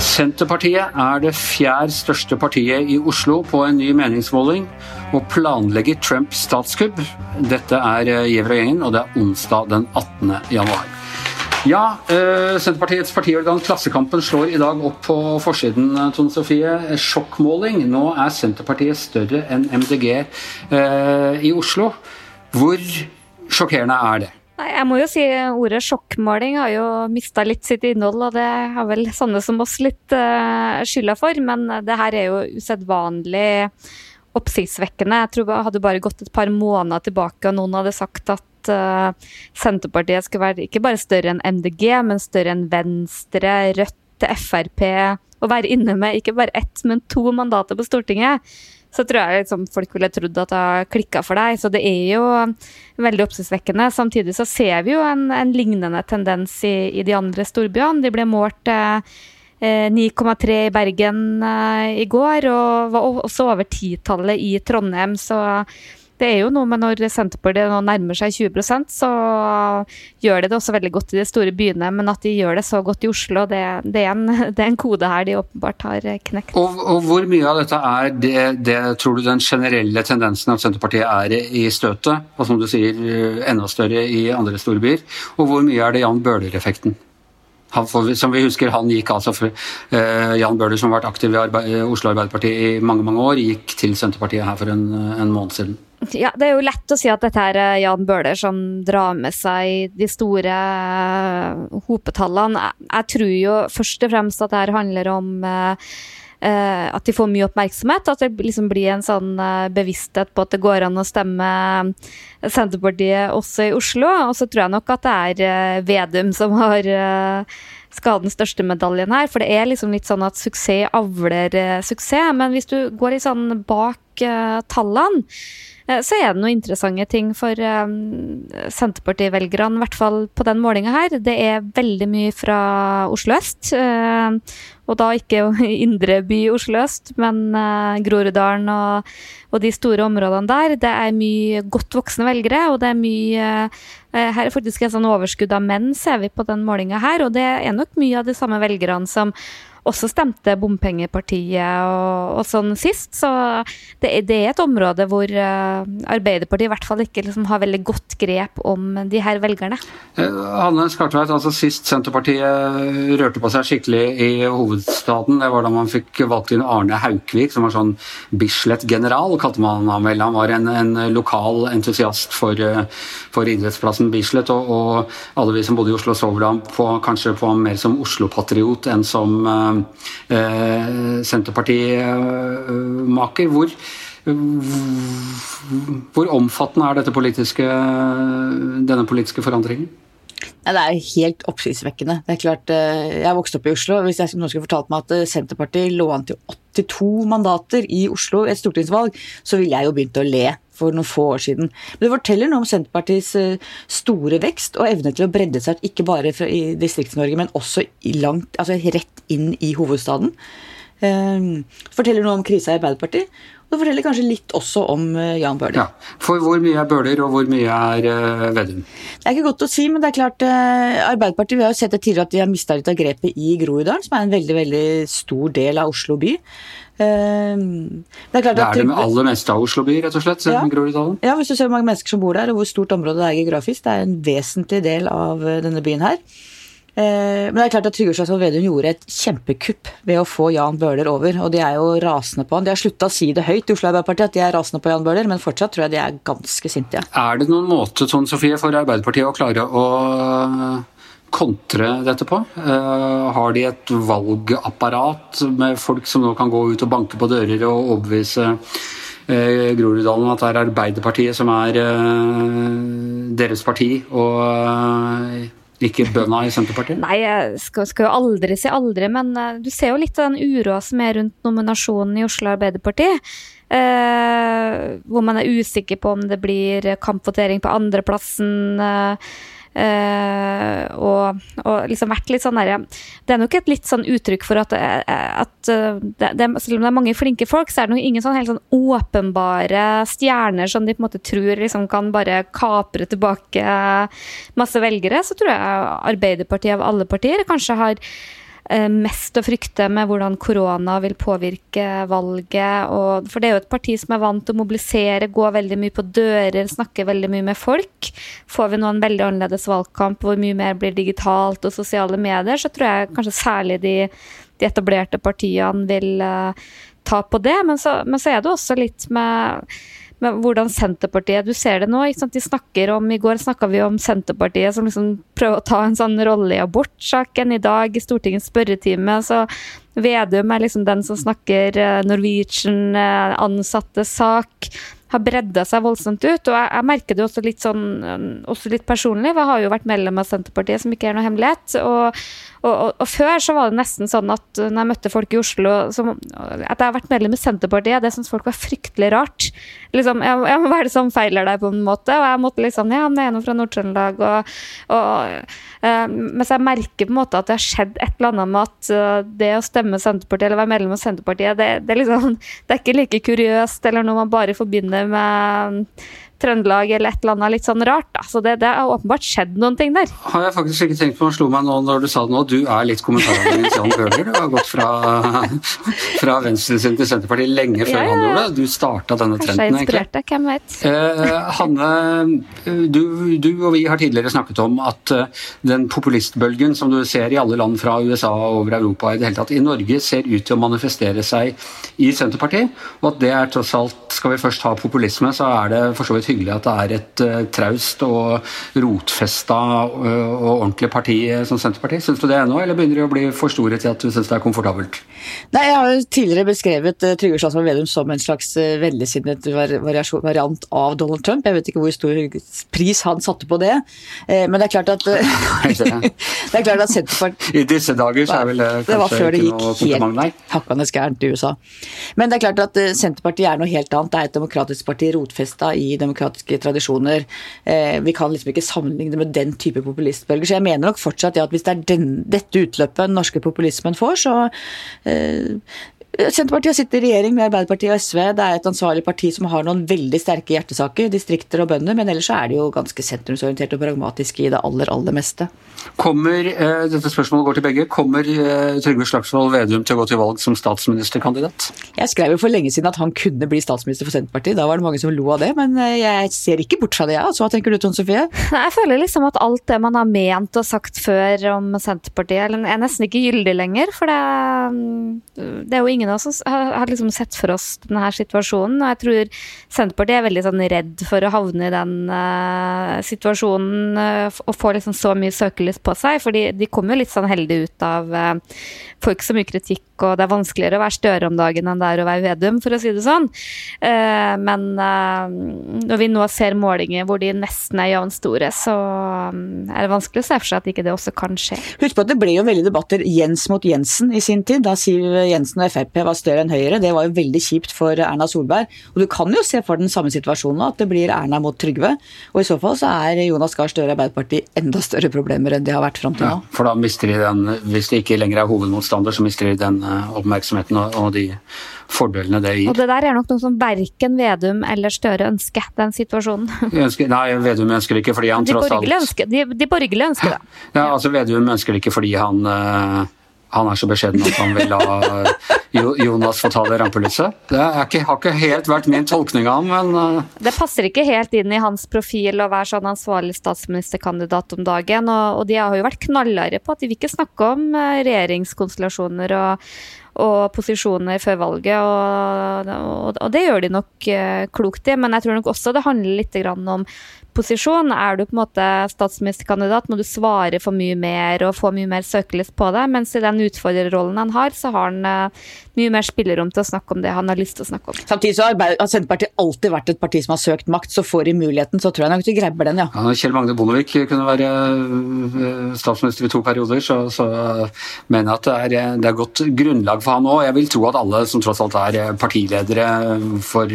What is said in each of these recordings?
Senterpartiet er det fjerde største partiet i Oslo på en ny meningsmåling, og planlegger Trump statskupp. Dette er Gjevrøy-gjengen, og det er onsdag den 18. januar. Ja, eh, Senterpartiets partiorgan Klassekampen slår i dag opp på forsiden, Tone Sofie. Sjokkmåling. Nå er Senterpartiet større enn MDG eh, i Oslo. Hvor sjokkerende er det? Nei, jeg må jo si Ordet sjokkmåling har jo mista litt sitt innhold, og det har vel sånne som oss litt eh, skylda for. Men det her er jo usedvanlig oppsiktsvekkende. Jeg tror jeg hadde bare gått et par måneder tilbake, og noen hadde sagt at uh, Senterpartiet skulle være ikke bare større enn MDG, men større enn Venstre, Rødt, Frp. Og være inne med ikke bare ett, men to mandater på Stortinget så tror jeg liksom folk ville trodd at det har klikka for deg. Så det er jo veldig oppsiktsvekkende. Samtidig så ser vi jo en, en lignende tendens i, i, de andre storbyene. De ble målt eh, 9,3 i Bergen eh, i går, og var også over titallet i Trondheim. Så det er jo noe med når Senterpartiet nå nærmer seg 20% så gjør de det også veldig godt i de store byene. Men at de gjør det så godt i Oslo, det, det, er, en, det er, en, kode her de åpenbart har knekt. Og, og hvor mye av dette er det, det, tror du, den generelle tendensen at Senterpartiet er i støtet, og som du sier enda større i andre store byer? Og hvor mye er det Jan Bøhler-effekten? Som vi husker, han gikk altså for, uh, Jan Bøhler, som har vært aktiv i Arbe Oslo Arbeiderparti i mange mange år, gikk til Senterpartiet her for en, en måned siden. Ja, Det er jo lett å si at dette er Jan Bøhler som drar med seg de store uh, hopetallene. Jeg, tror jo først og fremst at dette handler om uh, Uh, at de får mye oppmerksomhet. At det liksom blir en sånn bevissthet på at det går an å stemme Senterpartiet også i Oslo. Og så tror jeg nok at det er Vedum som har skal den største medaljen her. For det er liksom litt sånn at suksess avler suksess. Men hvis du går litt sånn bak tallene Eh, så er det noen interessante ting for um, Senterparti-velgerne, i hvert fall på den målinga her. Det er veldig mye fra Oslo øst. Uh, og da ikke indre by Oslo øst, men Groruddalen og, og, de store områdene der. Det er mye godt voksne velgere, og det er mye Her er faktisk et sånn overskudd av menn, ser vi på den målinga her, og det er nok mye av de samme velgerne som også stemte bompengepartiet og, og sånn sist. Så det, det, er et område hvor uh, Arbeiderpartiet i hvert fall ikke liksom, har veldig godt grep om de her velgerne. Eh, Hanne Skartveit, altså sist Senterpartiet rørte på seg skikkelig i hovedstaden, det var da man fikk valgt inn Arne Haukvik, som var sånn Bislett-general, kalte man ham vel. Han var en, en lokal entusiast for, eh, for idrettsplassen Bislett, og, og, alle vi som bodde i Oslo så vel ham kanskje på ham mer som Oslo-patriot enn som Eh, Senterparti-maker. Hvor, hvor omfattende er politiske, denne politiske forandringen? Det er helt oppsiktsvekkende. Det er klart, eh, Jeg vokste opp i Oslo. Hvis jeg nå skulle fortalt meg at eh, Senterpartiet lå an til 82 mandater i Oslo i et stortingsvalg, så ville jeg jo begynt å le for noen få år siden. Men det forteller noe om Senterpartiets eh, store vekst og evne til å bredde seg ikke bare i Distrikts-Norge, men også langt, altså rett inn i hovedstaden. Det forteller noe om krisa i Arbeiderpartiet. Det forteller kanskje litt også om eh, Jan Bøhler. Ja, For hvor mye er Bøhler, og hvor mye er uh, Vedum? Det er ikke godt å si, men det er klart uh, Arbeiderpartiet vi har jo sett det tidligere at de har mista litt av grepet i Groruddalen, som er en veldig veldig stor del av Oslo by. Uh, det er, klart det, er det med aller meste av Oslo by, rett og slett? Ja, Groruddalen? Ja, hvis du ser hvor mange mennesker som bor der, og hvor stort området det er geografisk. Det er en vesentlig del av denne byen her. Eh, men det er klart at Trygve Slagsvold Vedum gjorde et kjempekupp ved å få Jan Bøhler over. Og de er jo rasende på han. De har slutta å si det høyt i Oslo Arbeiderparti at de er rasende på Jan Bøhler, men fortsatt tror jeg de er ganske sinte. Er det noen måte Tone Sofie, for Arbeiderpartiet å klare å kontre dette på? Uh, har de et valgapparat med folk som nå kan gå ut og banke på dører og overbevise Groruddalen at det er Arbeiderpartiet som er deres parti? og ikke bønda i Senterpartiet? Nei, jeg skal, skal, jo aldri si aldri, men uh, du ser jo litt av den uroa som er rundt nominasjonen i Oslo Arbeiderparti. Uh, hvor man er usikker på om det blir kampvotering på andreplassen. Uh, Uh, og, og, liksom vært litt sånn der, Det er nok et litt sånn uttrykk for at, at det, det, selv om det er mange flinke folk, så er det nok ingen sånn helt sånn åpenbare stjerner som de på en måte tror liksom kan bare kapre tilbake masse velgere. Så tror jeg Arbeiderpartiet av alle partier kanskje har Eh, mest å frykte med hvordan korona vil påvirke valget. Og, for det er jo et parti som er vant til å mobilisere, gå veldig mye på dører, snakke veldig mye med folk. Får vi nå en veldig annerledes valgkamp hvor mye mer blir digitalt og sosiale medier, så tror jeg kanskje særlig de, de etablerte partiene vil uh, ta på det. Men så, men så er det også litt med med hvordan Senterpartiet Du ser det nå. De snakker om, I går snakka vi om Senterpartiet som liksom prøver å ta en sånn rolle i abortsaken. I dag i Stortingets spørretime så Vedum er liksom den som snakker eh, Norwegian-ansattes eh, sak har bredda seg voldsomt ut. Og jeg, jeg, merker det også litt sånn, også litt personlig. Jeg har jo vært medlem av Senterpartiet, som ikke er noe hemmelighet. Og, og, og, og, før så var det nesten sånn at når jeg møtte folk i Oslo som, At jeg har vært medlem i Senterpartiet, det syns folk var fryktelig rart. Liksom, jeg, jeg, Hva er det som feiler deg, på en måte? Og jeg måtte liksom Ja, men jeg er nå fra Nord-Trøndelag, og, og uh, Mens jeg merker på en måte at det har skjedd et eller annet med at det å stemme Senterpartiet eller være medlem av Senterpartiet, det, det, er liksom, det er ikke like kuriøst eller noe man bare forbinder med Trøndelag eller et eller annet litt sånn rart. Da. Så det, det, har åpenbart skjedd noen ting der. Har jeg faktisk ikke tenkt på, slo meg nå når du sa det nå, du er litt kommentarens Jan Bøhler. Du har gått fra, fra venstresiden til Senterpartiet lenge før ja, ja. han gjorde det. Du starta denne trenden, egentlig. Jeg hvem vet. Eh, Hanne, du, du, og vi har tidligere snakket om at uh, den populistbølgen som du ser i alle land fra USA og over Europa i det hele tatt, i Norge ser ut til å manifestere seg i Senterpartiet, og at det er tross alt Skal vi først ha populisme, så er det for så vidt hyggelig at det er et uh, traust og rotfesta uh, og ordentlig parti uh, som Senterpartiet. Syns du det ennå, eller begynner det å bli for store til at du syns det er komfortabelt? Nei, Jeg har jo tidligere beskrevet uh, Trygve Slagsvold Vedum som en slags uh, vennligsinnet variant av Donald Trump. Jeg vet ikke hvor stor pris han satte på det, men det er klart at det er klart at Senterpartiet I disse dager så er vel det kanskje ikke noe kompliment, nei? hakkende gærent i USA. Men det er klart at Senterpartiet er noe helt annet. Det er et demokratisk parti rotfesta i demokratiske tradisjoner. Eh, vi kan liksom ikke sammenligne med den type populistbølger. Så jeg mener nok fortsatt at hvis det er den, dette utløpet den norske populismen får, så eh, Senterpartiet sitter i regjering med Arbeiderpartiet og SV. Det er et ansvarlig parti som har noen veldig sterke hjertesaker, distrikter og bønder, men ellers er det jo ganske sentrumsorientert og pragmatisk i det aller, aller meste. Kommer, eh, dette spørsmålet går til begge, kommer eh, Trygve Slagsvold Vedum til å gå til valg som statsministerkandidat? Jeg skrev jo for lenge siden at han kunne bli statsminister for Senterpartiet. Da var det mange som lo av det, men eh, jeg ser ikke bort fra det, jeg. Altså, hva tenker du, Tone Sofie? Jeg føler liksom at alt det man har ment og sagt før om Senterpartiet, er nesten ikke gyldig lenger. For det, mm, det er jo ingen av oss har liksom sett for oss denne situasjonen. Og jeg tror Senterpartiet er veldig sånn redd for å havne i den uh, situasjonen uh, og få liksom så mye søkelys på seg. For de kommer jo litt sånn heldig ut av uh, Får ikke så mye kritikk, og det er vanskeligere å være Støre om dagen enn det er å være Vedum, for å si det sånn. men når vi nå ser målinger hvor de nesten er jevnt store, så er det vanskelig å se for seg at ikke det også kan skje. Husk på at det ble jo veldig debatter Jens mot Jensen i sin tid, da Siv Jensen og Frp var større enn Høyre. Det var jo veldig kjipt for Erna Solberg. Og du kan jo se for den samme situasjonen at det blir Erna mot Trygve. Og i så fall så er Jonas Gahr Støre og Arbeiderpartiet enda større problemer enn de har vært fram til nå. Ja, for da mister de den, hvis de ikke lenger er hovedmotstander, så mister de den eh, oppmerksomheten og, og de fordelene det gir. Og det der er nok noe som verken Vedum eller Støre ønsker, den situasjonen. Ønsker, nei, Vedum ønsker det ikke fordi han de tross alt ønsker, de, de, borgerlige ønsker det. Ja, altså Vedum ønsker det ikke fordi han uh, han er så beskjeden at han vil la Jonas få ta det rampelyset. Det ikke, har ikke helt vært min tolkning av ham, men uh... Det passer ikke helt inn i hans profil å være sånn ansvarlig statsministerkandidat om dagen. Og, og de har jo vært knallharde på at de vil ikke snakke om uh, regjeringskonstellasjoner og, og posisjoner før valget, og, og, og, det gjør de nok uh, klokt i. Men jeg tror nok også det handler litt om posisjon. Er du på en måte statsministerkandidat, må du svare for mye mer og få mye mer søkelys på det. Mens i den utfordrerrollen han har, så har han uh, mye mer spillerom til å snakke om det han har lyst til å snakke om. Samtidig så har Senterpartiet alltid vært et parti som har søkt makt, så får de muligheten, så tror jeg nok de grabber den, ja. ja Kjell Magne Bondevik kunne være eh, statsminister i to perioder, så, så mener jeg at det er, det er godt grunnlag for han òg. Jeg vil tro at alle som tross alt er partiledere for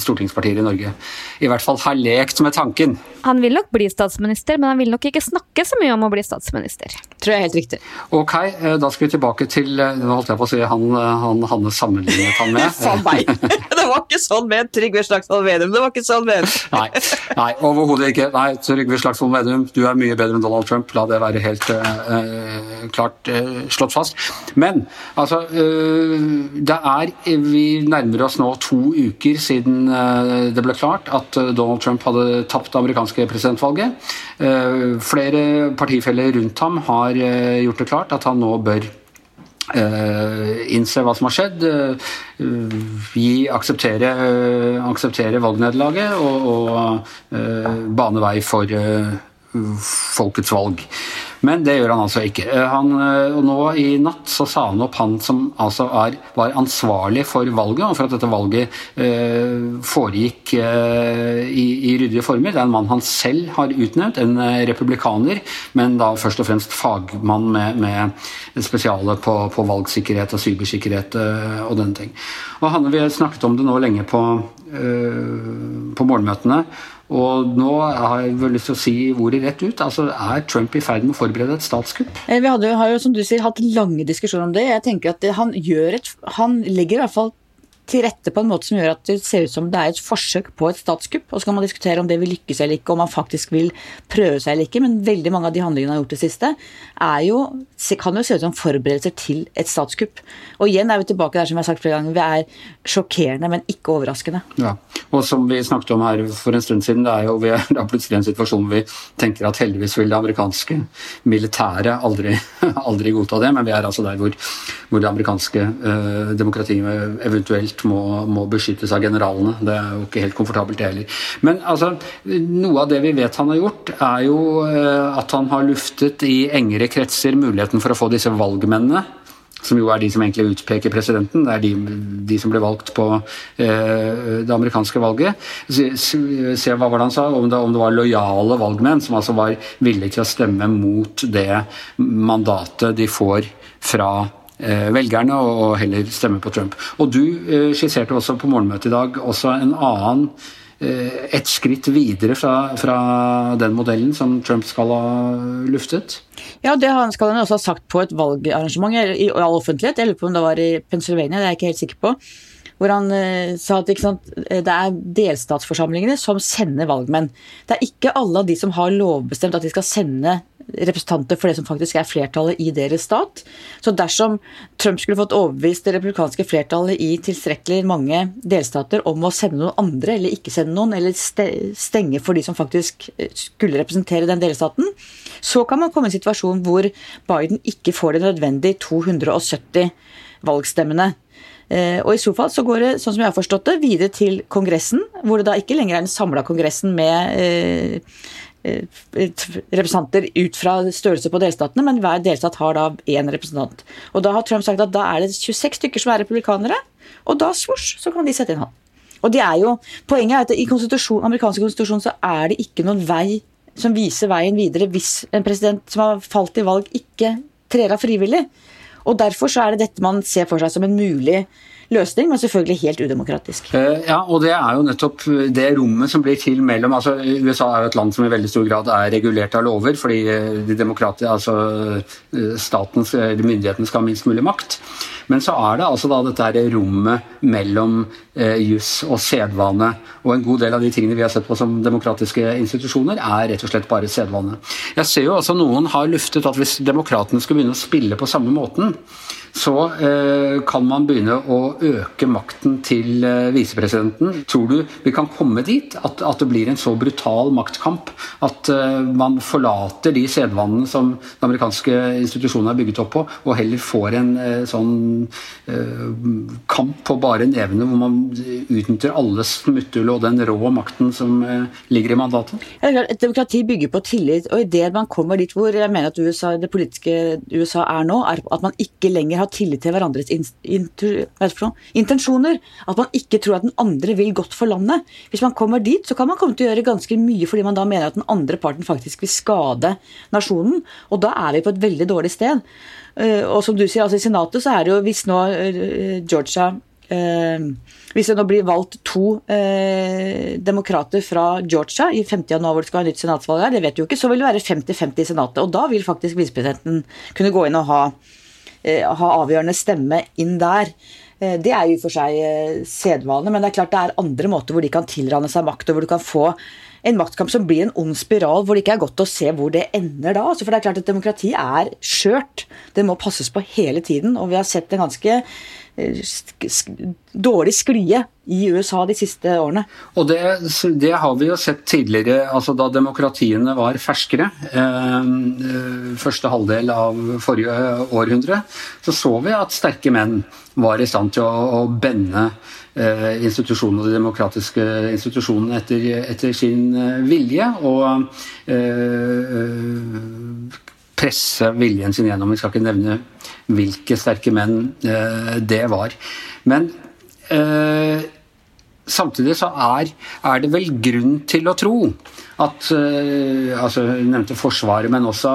stortingspartier i Norge, i hvert fall har lekt med tanken Han vil nok bli statsminister, men han vil nok ikke snakke så mye om å bli statsminister. Tror jeg er helt riktig. Ok, eh, da skal vi tilbake til eh, Nå holdt jeg på å si han, eh, han Hanne sammenlignet han med. Faen meg! Det var ikke sånn med Trygve Slagsvold Vedum! Det var ikke sånn med Nei, nei overhodet ikke. Nei, Trygve Slagsvold Vedum, du er mye bedre enn Donald Trump. La det være helt uh, klart uh, slått fast. Men altså Det er Vi nærmer oss nå to uker siden det ble klart at Donald Trump hadde tapt det amerikanske presidentvalget. Flere partifeller rundt ham har gjort det klart at han nå bør innse hva som har skjedd, gi, akseptere, akseptere valgnederlaget og, og bane vei for folkets valg. Men det gjør han altså ikke. Eh, han, eh, nå i natt så sa han opp han som altså er, var ansvarlig for valget, og for at dette valget eh, foregikk eh, i, i, ryddige former. Det er en mann han selv har utnevnt, en eh, republikaner, men da først og fremst fagmann med, med spesiale på, på, valgsikkerhet og cybersikkerhet eh, og denne ting. Og han, Vi har snakket om det nå lenge på, på morgenmøtene. Og nå har jeg vel lyst til å si ordet rett ut. altså Er Trump i ferd med å forberede et statskupp? Eh, vi hadde, har jo som du sier, hatt lange diskusjoner om det. Jeg tenker at han, gjør et, han legger i hvert fall til rette på en måte som gjør at det ser ut som det er et forsøk på et statskupp. Og så kan man diskutere om det vil lykkes eller ikke, om man faktisk vil prøve seg eller ikke. Men veldig mange av de handlingene han har gjort det siste, jo, kan jo se ut som forberedelser til et statskupp. Og igjen er vi tilbake der som jeg har sagt flere ganger, vi er sjokkerende, men ikke overraskende. Ja, og som vi snakket om her for en stund siden, det er jo vi er plutselig en situasjon hvor vi tenker at heldigvis vil det amerikanske militæret aldri, aldri godta det, men vi er altså der hvor, hvor det amerikanske øh, demokratiet eventuelt eventuelt må, må, beskyttes av generalene. Det er jo ikke helt komfortabelt, det heller. Men altså, noe av det vi vet han har gjort, er jo eh, at han har luftet i engere kretser muligheten for å få disse valgmennene som jo er de som egentlig utpeker presidenten. Det er de, de som ble valgt på eh, det amerikanske valget. Se, hva var det han sa, om det, om det, var lojale valgmenn som altså var villige til å stemme mot det mandatet de får fra velgerne og heller stemme på Trump. Og Du eh, skisserte også på morgenmøtet i dag også en annen eh, et skritt videre fra, fra, den modellen som Trump skal ha luftet? Ja, det han skal han også ha sagt på et valgarrangement i all offentlighet. På om det var i Pennsylvania, det er jeg ikke helt sikker på. Hvor han sa at sant, det er delstatsforsamlingene som sender valgmenn. Det er ikke alle av de som har lovbestemt at de skal sende representanter for det som faktisk er flertallet i deres stat. Så dersom Trump skulle fått overbevist det republikanske flertallet i tilstrekkelig mange delstater om å sende noen andre, eller ikke sende noen, eller stenge for de som faktisk eh, skulle representere den delstaten, så kan man komme i en situasjon hvor Biden ikke får det nødvendige 270 valgstemmene. Eh, og I så fall så går det sånn som jeg har forstått det, videre til Kongressen, hvor det da ikke lenger er den samla Kongressen med eh, Eh, representanter ut fra størrelse på delstatene, men hver delstat har da én representant. Og da har Trump sagt at da er det 26 stykker som er republikanere, og da svosj, så kan de sette inn han. Og det er jo, Poenget er at i konstitusjon, amerikanske konstitusjon så er det ikke noen vei som viser veien videre hvis en president som har falt i valg, ikke trer av frivillig. Og Derfor så er det dette man ser for seg som en mulig løsning, men selvfølgelig helt udemokratisk. Eh, ja, og det er jo nettopp det rommet som blir til mellom altså USA er jo et land som i veldig stor grad er regulert av lover, fordi eh, de demokratiske, altså eh, statens, eller myndighetene skal ha minst mulig makt. Men så er det altså da dette rommet mellom eh, juss og sedvane. Og en god del av de tingene vi har sett på som demokratiske institusjoner, er rett og slett bare sedvane. Jeg ser jo også noen har luftet at hvis demokratene skulle begynne å spille på samme måten, så eh, kan man begynne å øke makten til eh, visepresidenten. Tror du vi kan komme dit at, at, det blir en så brutal maktkamp at eh, man forlater de sedvanene som den amerikanske institusjonen er bygget opp på, og heller får en eh, sånn eh, kamp på bare nevene hvor man utnytter alle smutthull og den rå makten som eh, ligger i mandatet? Et demokrati bygger på tillit, og idet man kommer dit hvor jeg mener at USA, det politiske USA er nå, er at man ikke lenger har ha tillit til hverandres intensjoner. At man ikke tror at den andre vil godt for landet. Hvis man kommer dit, så kan man komme til å gjøre ganske mye fordi man da mener at den andre parten faktisk vil skade nasjonen. Og da er vi på et veldig dårlig sted. Eh, og som du sier, altså i Senatet så er det jo hvis nå eh, Georgia eh, Hvis det nå blir valgt to eh, demokrater fra Georgia i 50. januar hvor det skal være nytt senatsvalg her, det vet vi jo ikke, så vil det være 50-50 i Senatet. Og da vil faktisk visepresidenten kunne gå inn og ha, ha avgjørende stemme inn der. Eh, Det er jo for seg eh, sedvane, men det er klart det er andre måter hvor de kan tilrane seg makt, og hvor du kan få en maktkamp som blir en ond spiral, hvor det ikke er godt å se hvor det ender da. Altså, for det er klart at demokrati er skjørt. Det må passes på hele tiden, og vi har sett en ganske eh, sk sk dårlig sklie i USA de siste årene. Og det, det, har vi jo sett tidligere, altså da demokratiene var ferskere. Eh, første halvdel av forrige århundre, så så vi at sterke menn var i stand til å, å bende eh, institusjonene, de demokratiske institusjonene etter, etter sin vilje. Og eh, presse viljen sin gjennom. Vi skal ikke nevne hvilke sterke menn eh, det var. Men eh, samtidig så er, er, det vel grunn til å tro at uh, altså, Jeg nevnte Forsvaret, men også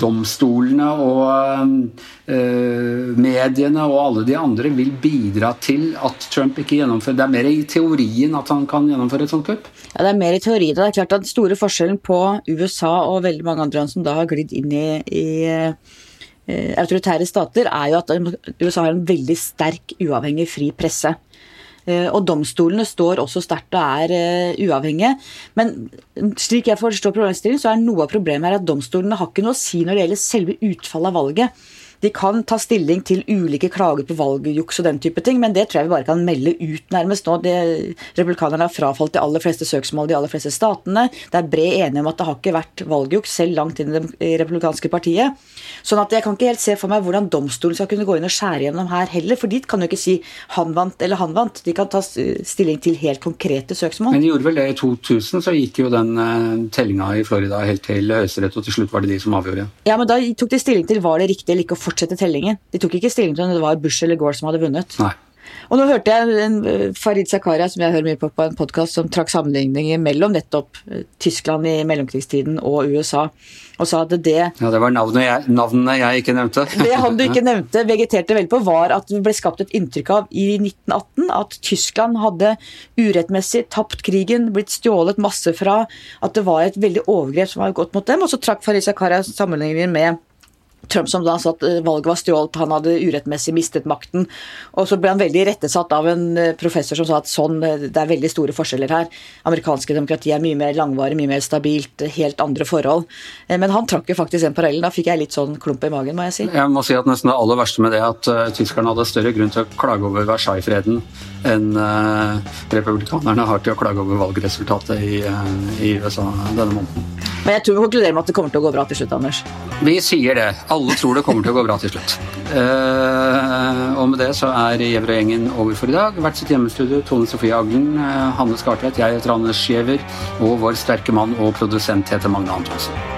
domstolene og uh, mediene og alle de andre vil bidra til at Trump ikke gjennomfører Det er mer i teorien at han kan gjennomføre et sånt kupp? Ja, det er mer i teorien. Det er klart at Den store forskjellen på USA og veldig mange andre land som da har glidd inn i, i autoritære stater, er jo at USA har en veldig sterk, uavhengig, fri presse. Og domstolene står også sterkt og er uh, uavhengige. Men slik jeg forstår problemstillingen, så er noe av problemet her at domstolene har ikke noe å si når det gjelder selve utfallet av valget. De kan ta stilling til ulike klager på valgjuks og den type ting, men det tror jeg vi bare kan melde ut nærmest nå. Det, republikanerne har frafalt de aller fleste søksmål i de aller fleste statene. Det er bred enighet om at det har ikke vært valgjuks, selv langt inn i det republikanske partiet. Sånn at jeg kan ikke helt se for meg hvordan domstolen skal kunne gå inn og skjære gjennom her heller, for dit kan jo ikke si 'han vant' eller 'han vant'. De kan ta stilling til helt konkrete søksmål. Men de gjorde vel det i 2000, så gikk jo den uh, tellinga i Florida helt til Høyesterett, og til slutt var det de som avgjorde. Ja, men da tok de stilling til var det riktig eller ikke å fortsette tellingen. De tok ikke stilling til om det var Bush eller Gore som hadde vunnet. Nei. Og nå hørte jeg en Farid Zakaria, som jeg hører mye på på en podkast, som trakk sammenligninger mellom nettopp Tyskland i mellomkrigstiden og USA, og sa at det Ja, det var navnet jeg, navnene jeg ikke nevnte. det han du ikke nevnte, vegeterte vel på, var at det ble skapt et inntrykk av i 1918 at Tyskland hadde urettmessig tapt krigen, blitt stjålet masse fra, at det var et veldig overgrep som var gått mot dem, og så trakk Farid Zakaria sammenligninger med Trump som da sa at valget var stjålet, han hadde urettmessig mistet makten. Og så ble han veldig rettesatt av en professor som sa at sånn, det er veldig store forskjeller her. Amerikanske demokrati er mye mer langvarig, mye mer stabilt, helt andre forhold. Men han trakk jo faktisk den parallellen. Da fikk jeg litt sånn klump i magen, må jeg si. Jeg må si at nesten det aller verste med det er at tyskerne hadde større grunn til å klage over Versailles-freden enn republikanerne har til å klage over valgresultatet i, i USA denne måneden. Men jeg tror vi konkluderer med at det kommer til å gå bra til slutt, Anders. Vi sier det. Alle tror det kommer til å gå bra til slutt. Uh, og med det så er Gjæver-gjengen over for i dag. Hvert sitt hjemmestudio Tone Sofie Aglen, uh, Hanne Skartvedt, jeg heter Anders Giæver, og vår sterke mann og produsent heter Magne Antonsen.